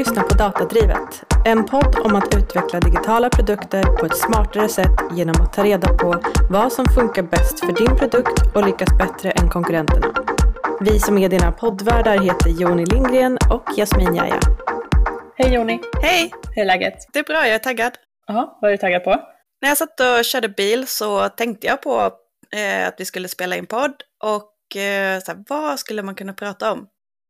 lyssnar på Datadrivet, en podd om att utveckla digitala produkter på ett smartare sätt genom att ta reda på vad som funkar bäst för din produkt och lyckas bättre än konkurrenterna. Vi som är dina poddvärdar heter Joni Lindgren och Jasmin Jaja. Hej Joni! Hej! Hur är läget? Det är bra, jag är taggad. Jaha, vad är du taggad på? När jag satt och körde bil så tänkte jag på eh, att vi skulle spela in podd och eh, så här, vad skulle man kunna prata om?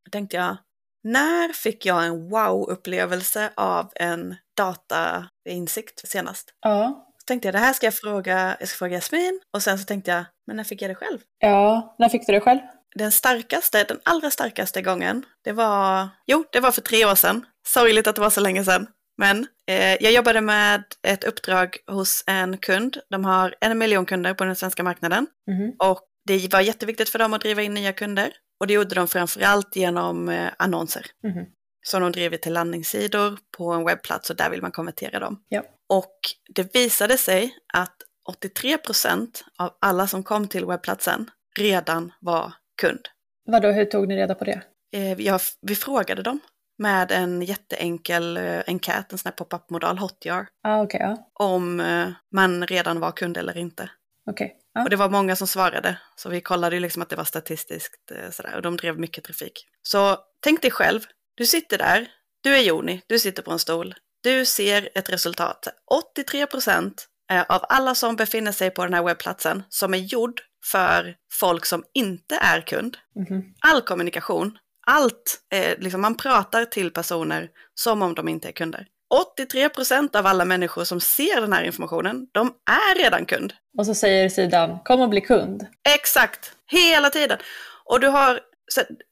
Då tänkte jag, när fick jag en wow-upplevelse av en datainsikt senast? Ja. Så tänkte jag, det här ska jag fråga, jag ska fråga Jasmin. Och sen så tänkte jag, men när fick jag det själv? Ja, när fick du det själv? Den starkaste, den allra starkaste gången, det var, jo, det var för tre år sedan. Sorgligt att det var så länge sedan. Men eh, jag jobbade med ett uppdrag hos en kund. De har en miljon kunder på den svenska marknaden. Mhm. Och det var jätteviktigt för dem att driva in nya kunder. Och det gjorde de framförallt genom eh, annonser. Mhm. Som de driver till landningssidor på en webbplats och där vill man konvertera dem. Ja. Och det visade sig att 83 procent av alla som kom till webbplatsen redan var kund. Vadå, hur tog ni reda på det? Eh, jag, vi frågade dem med en jätteenkel eh, enkät, en sån här pop-up-modal, Hotjar, Ah, okej, ja. om eh, man redan var kund eller inte. Okej. Ja. Och det var många som svarade, så vi kollade ju liksom att det var statistiskt eh, sådär, och de drev mycket trafik. Så tänk dig själv, du sitter där, du är Joni, du sitter på en stol, du ser ett resultat. 83 procent av alla som befinner sig på den här webbplatsen som är gjord för folk som inte är kund, Mhm. all kommunikation, allt, eh, liksom man pratar till personer som om de inte är kunder. 83 procent av alla människor som ser den här informationen, de är redan kund. Och så säger sidan, kom och bli kund. Exakt, hela tiden. Och du har,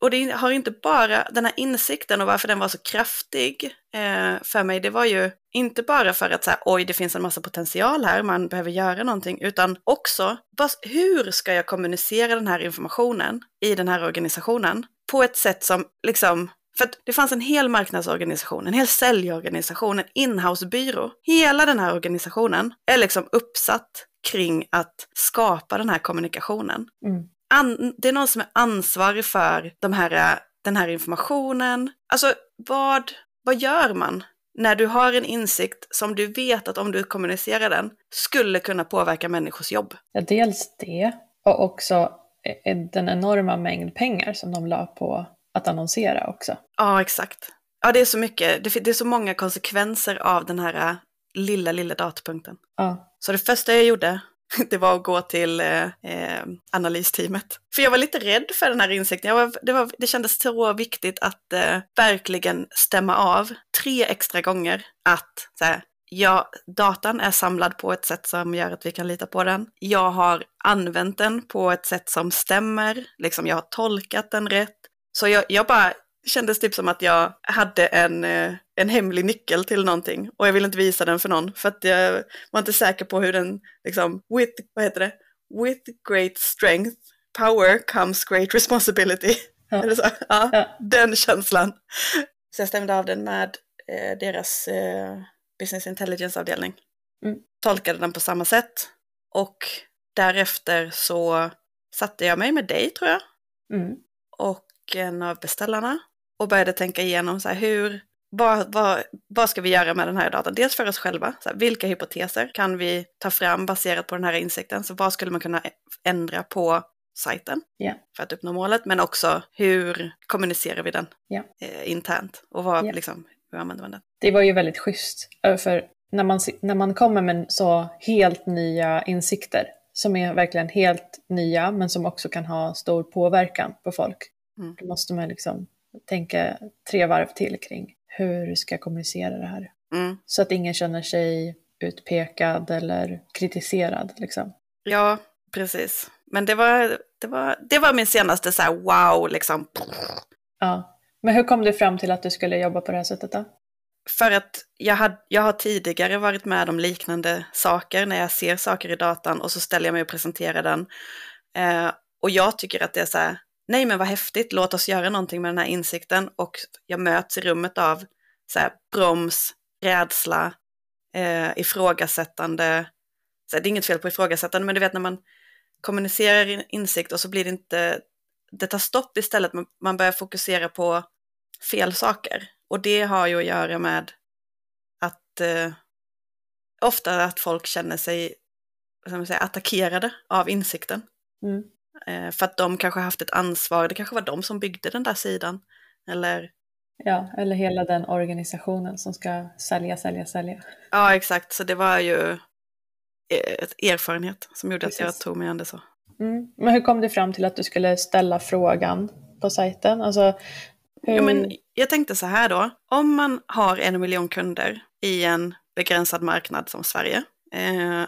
och det har inte bara den här insikten och varför den var så kraftig eh, för mig, det var ju inte bara för att så här, oj, det finns en massa potential här, man behöver göra någonting, utan också, vad, hur ska jag kommunicera den här informationen i den här organisationen på ett sätt som liksom för det fanns en hel marknadsorganisation, en hel säljorganisation, en inhousebyrå. Hela den här organisationen är liksom uppsatt kring att skapa den här kommunikationen. Mm. An, det är någon som är ansvarig för de här, eh, den här informationen. Alltså, vad, vad gör man när du har en insikt som du vet att om du kommunicerar den skulle kunna påverka människors jobb? Ja, dels det. Och också eh, den enorma mängd pengar som de la på att annonsera också. Ja, exakt. Ja, det är så mycket. Det, det är så många konsekvenser av den här eh, lilla, lilla datapunkten. Ja. Så det första jag gjorde, det var att gå till eh, analysteamet. För jag var lite rädd för den här insikten. Jag var, det, var, det kändes så viktigt att eh, verkligen stämma av tre extra gånger att så här, ja, datan är samlad på ett sätt som gör att vi kan lita på den. Jag har använt den på ett sätt som stämmer. Liksom, jag har tolkat den rätt. Så jag, jag bara kändes typ som att jag hade en, eh, en hemlig nyckel till någonting och jag ville inte visa den för någon för att jag var inte säker på hur den, liksom, with, vad heter det? With great strength, power comes great responsibility. Ja. Eller så? Ja, Ja. den känslan. Så jag stämde av den med eh, deras eh, business intelligence-avdelning. Mm. Tolkade den på samma sätt och därefter så satte jag mig med dig tror jag Mm. och en av beställarna och började tänka igenom så här, hur, vad, vad, vad ska vi göra med den här datan? Dels för oss själva, så här, vilka hypoteser kan vi ta fram baserat på den här insikten? Så vad skulle man kunna ändra på sajten Ja. för att uppnå målet? Men också hur kommunicerar vi den Ja. eh, internt? Och vad, Ja. liksom, hur använder man den? Det var ju väldigt schysst. eh, För när man, när man kommer med så helt nya insikter, som är verkligen helt nya, men som också kan ha stor påverkan på folk, Mm. då måste man liksom tänka tre varv till kring hur ska jag kommunicera det här? Mm. Så att ingen känner sig utpekad eller kritiserad. Liksom. Ja, precis. Men det var, det var, det var min senaste så här wow, liksom. Ja. Men hur kom du fram till att du skulle jobba på det här sättet då? För att jag, had, jag har tidigare varit med om liknande saker när jag ser saker i datan och så ställer jag mig och presenterar den. Eh, och jag tycker att det är så här, nej men vad häftigt, låt oss göra någonting med den här insikten. Och jag möts i rummet av så här, broms, rädsla, eh, ifrågasättande. Så här, det är inget fel på ifrågasättande, men du vet när man kommunicerar insikt och så blir det inte, det tar stopp istället, man, man börjar fokusera på fel saker. Och det har ju att göra med att eh, ofta att folk känner sig säga, attackerade av insikten. Mm. Eh, för att de kanske haft ett ansvar, det kanske var de som byggde den där sidan. Eller Ja, eller hela den organisationen som ska sälja, sälja, sälja. Ja, exakt. Så det var ju ett erfarenhet som gjorde att jag Precis. tog mig an det så. Mm. Men hur kom du fram till att du skulle ställa frågan på sajten? Alltså, hur... Ja, men jag tänkte så här då, om man har en miljon kunder i en begränsad marknad som Sverige, eh,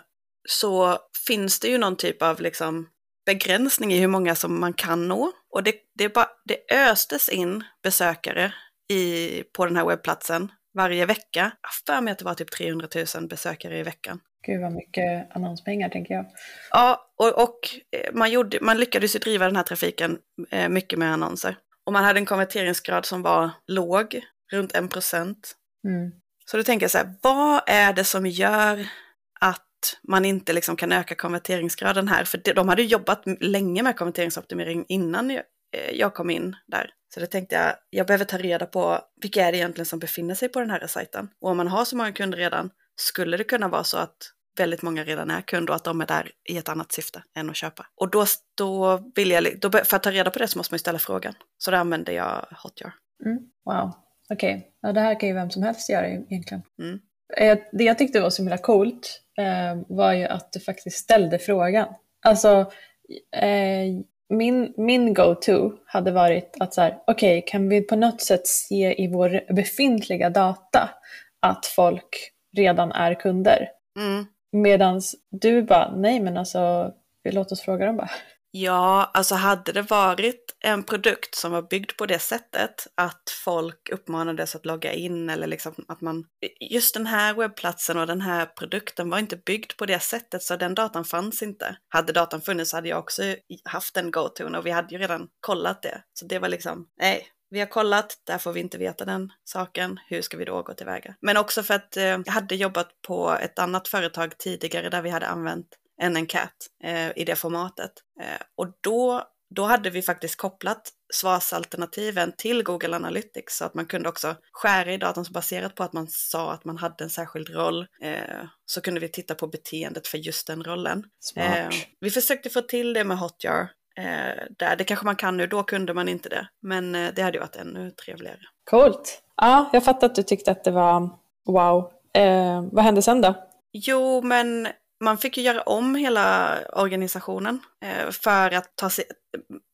så finns det ju någon typ av liksom begränsning i hur många som man kan nå. Och det, det, bara, det östes in besökare i, på den här webbplatsen varje vecka. Jag för mig att det var typ 300 000 besökare i veckan. Gud vad mycket annonspengar tänker jag. Ja, och, och eh, man, gjorde, man lyckades ju driva den här trafiken eh, mycket med annonser. Och man hade en konverteringsgrad som var låg, runt 1 procent. Mm. Så då tänker jag så här, vad är det som gör man inte liksom kan öka konverteringsgraden här? För de hade jobbat länge med konverteringsoptimering innan jag, eh, kom in där. Så då tänkte jag, jag behöver ta reda på vilka är det egentligen som befinner sig på den här sajten. Och om man har så många kunder redan, skulle det kunna vara så att väldigt många redan är kund och att de är där i ett annat syfte än att köpa. Och då, då vill jag, då, för att ta reda på det så måste man ju ställa frågan. Så då använder jag Hotjar. Mm. Wow, okej. Ja, det här kan ju vem som helst göra egentligen. Mm. Eh, Det jag tyckte var så himla coolt var ju att du faktiskt ställde frågan. Alltså, eh, min, min go-to hade varit att så här, okej, kan vi på något sätt se i vår befintliga data att folk redan är kunder? Mm. Medan du bara, nej men alltså, låt oss fråga dem bara. Ja, alltså hade det varit en produkt som var byggd på det sättet att folk uppmanades att logga in eller liksom att man, just den här webbplatsen och den här produkten var inte byggd på det sättet så den datan fanns inte. Hade datan funnits hade jag också haft en go-to och vi hade ju redan kollat det. Så det var liksom, nej, vi har kollat, där får vi inte veta den saken, hur ska vi då gå tillväga? Men också för att eh, jag hade jobbat på ett annat företag tidigare där vi hade använt en enkät eh, i det formatet. Eh, och då, då hade vi faktiskt kopplat svarsalternativen till Google Analytics så att man kunde också skära i datan så baserat på att man sa att man hade en särskild roll eh, så kunde vi titta på beteendet för just den rollen. Eh, vi försökte få till det med Hotjar. Eh, där. Det kanske man kan nu, då kunde man inte det. Men eh, det hade ju varit ännu trevligare. Coolt. Ja, jag fattar att du tyckte att det var wow. Eh, vad hände sen då? Jo, men man fick ju göra om hela organisationen eh, för att ta sig...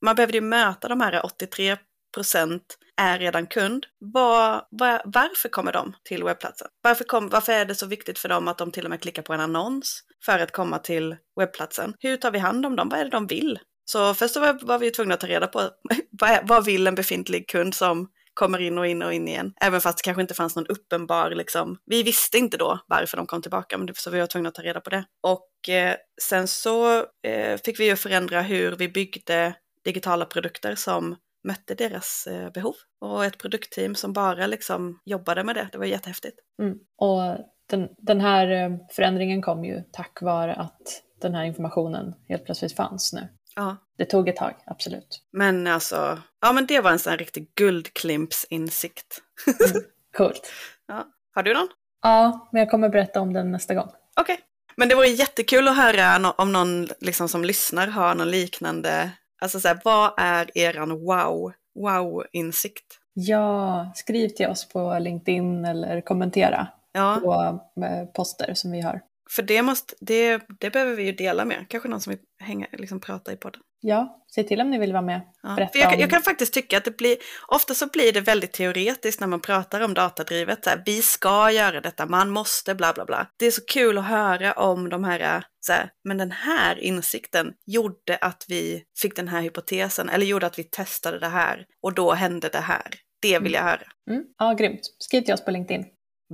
Man behövde ju möta de här 83 procent är redan kund. Var, var, varför kommer de till webbplatsen? Varför, kom, varför är det så viktigt för dem att de till och med klickar på en annons för att komma till webbplatsen? Hur tar vi hand om dem? Vad är det de vill? Så först var, var vi tvungna att ta reda på vad, vad vill en befintlig kund som kommer in och in och in igen. Även fast det kanske inte fanns någon uppenbar, liksom, vi visste inte då varför de kom tillbaka, men så vi var tvungna att ta reda på det. Och eh, sen så eh, fick vi ju förändra hur vi byggde digitala produkter som mötte deras eh, behov. Och ett produktteam som bara liksom jobbade med det, det var jättehäftigt. Mm. Och den, den här eh, förändringen kom ju tack vare att den här informationen helt plötsligt fanns nu. Ja. Det tog ett tag, absolut. Men alltså, ja men det var en sån riktig guldklimpsinsikt. Mm. Coolt. Ja. Har du någon? Ja, men jag kommer berätta om den nästa gång. Okej. Okay. Men det vore jättekul att höra om någon liksom, som lyssnar har någon liknande, alltså så här, vad är eran wow, wow-insikt? Ja, skriv till oss på LinkedIn eller kommentera ja. på eh, poster som vi har. För det, måste, det, det behöver vi ju dela med, kanske någon som vill hänga, liksom prata i podden. Ja, se till om ni vill vara med. Ja. För jag, om... jag, kan faktiskt tycka att det blir, ofta så blir det väldigt teoretiskt när man pratar om datadrivet. Så här, vi ska göra detta, man måste, bla bla bla. Det är så kul att höra om de här, så här, men den här insikten gjorde att vi fick den här hypotesen, eller gjorde att vi testade det här, och då hände det här. Det vill jag höra. Mm. Ja, grymt. Skriv till oss på LinkedIn.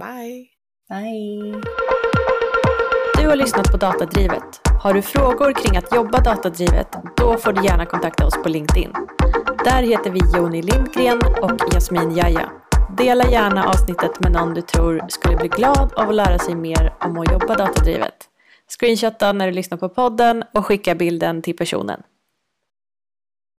Bye! Bye! Du har lyssnat på Datadrivet. Har du frågor kring att jobba datadrivet? Då får du gärna kontakta oss på LinkedIn. Där heter vi Joni Lindgren och Jasmin Jaja. Dela gärna avsnittet med någon du tror skulle bli glad av att lära sig mer om att jobba datadrivet. Screenshotta när du lyssnar på podden och skicka bilden till personen.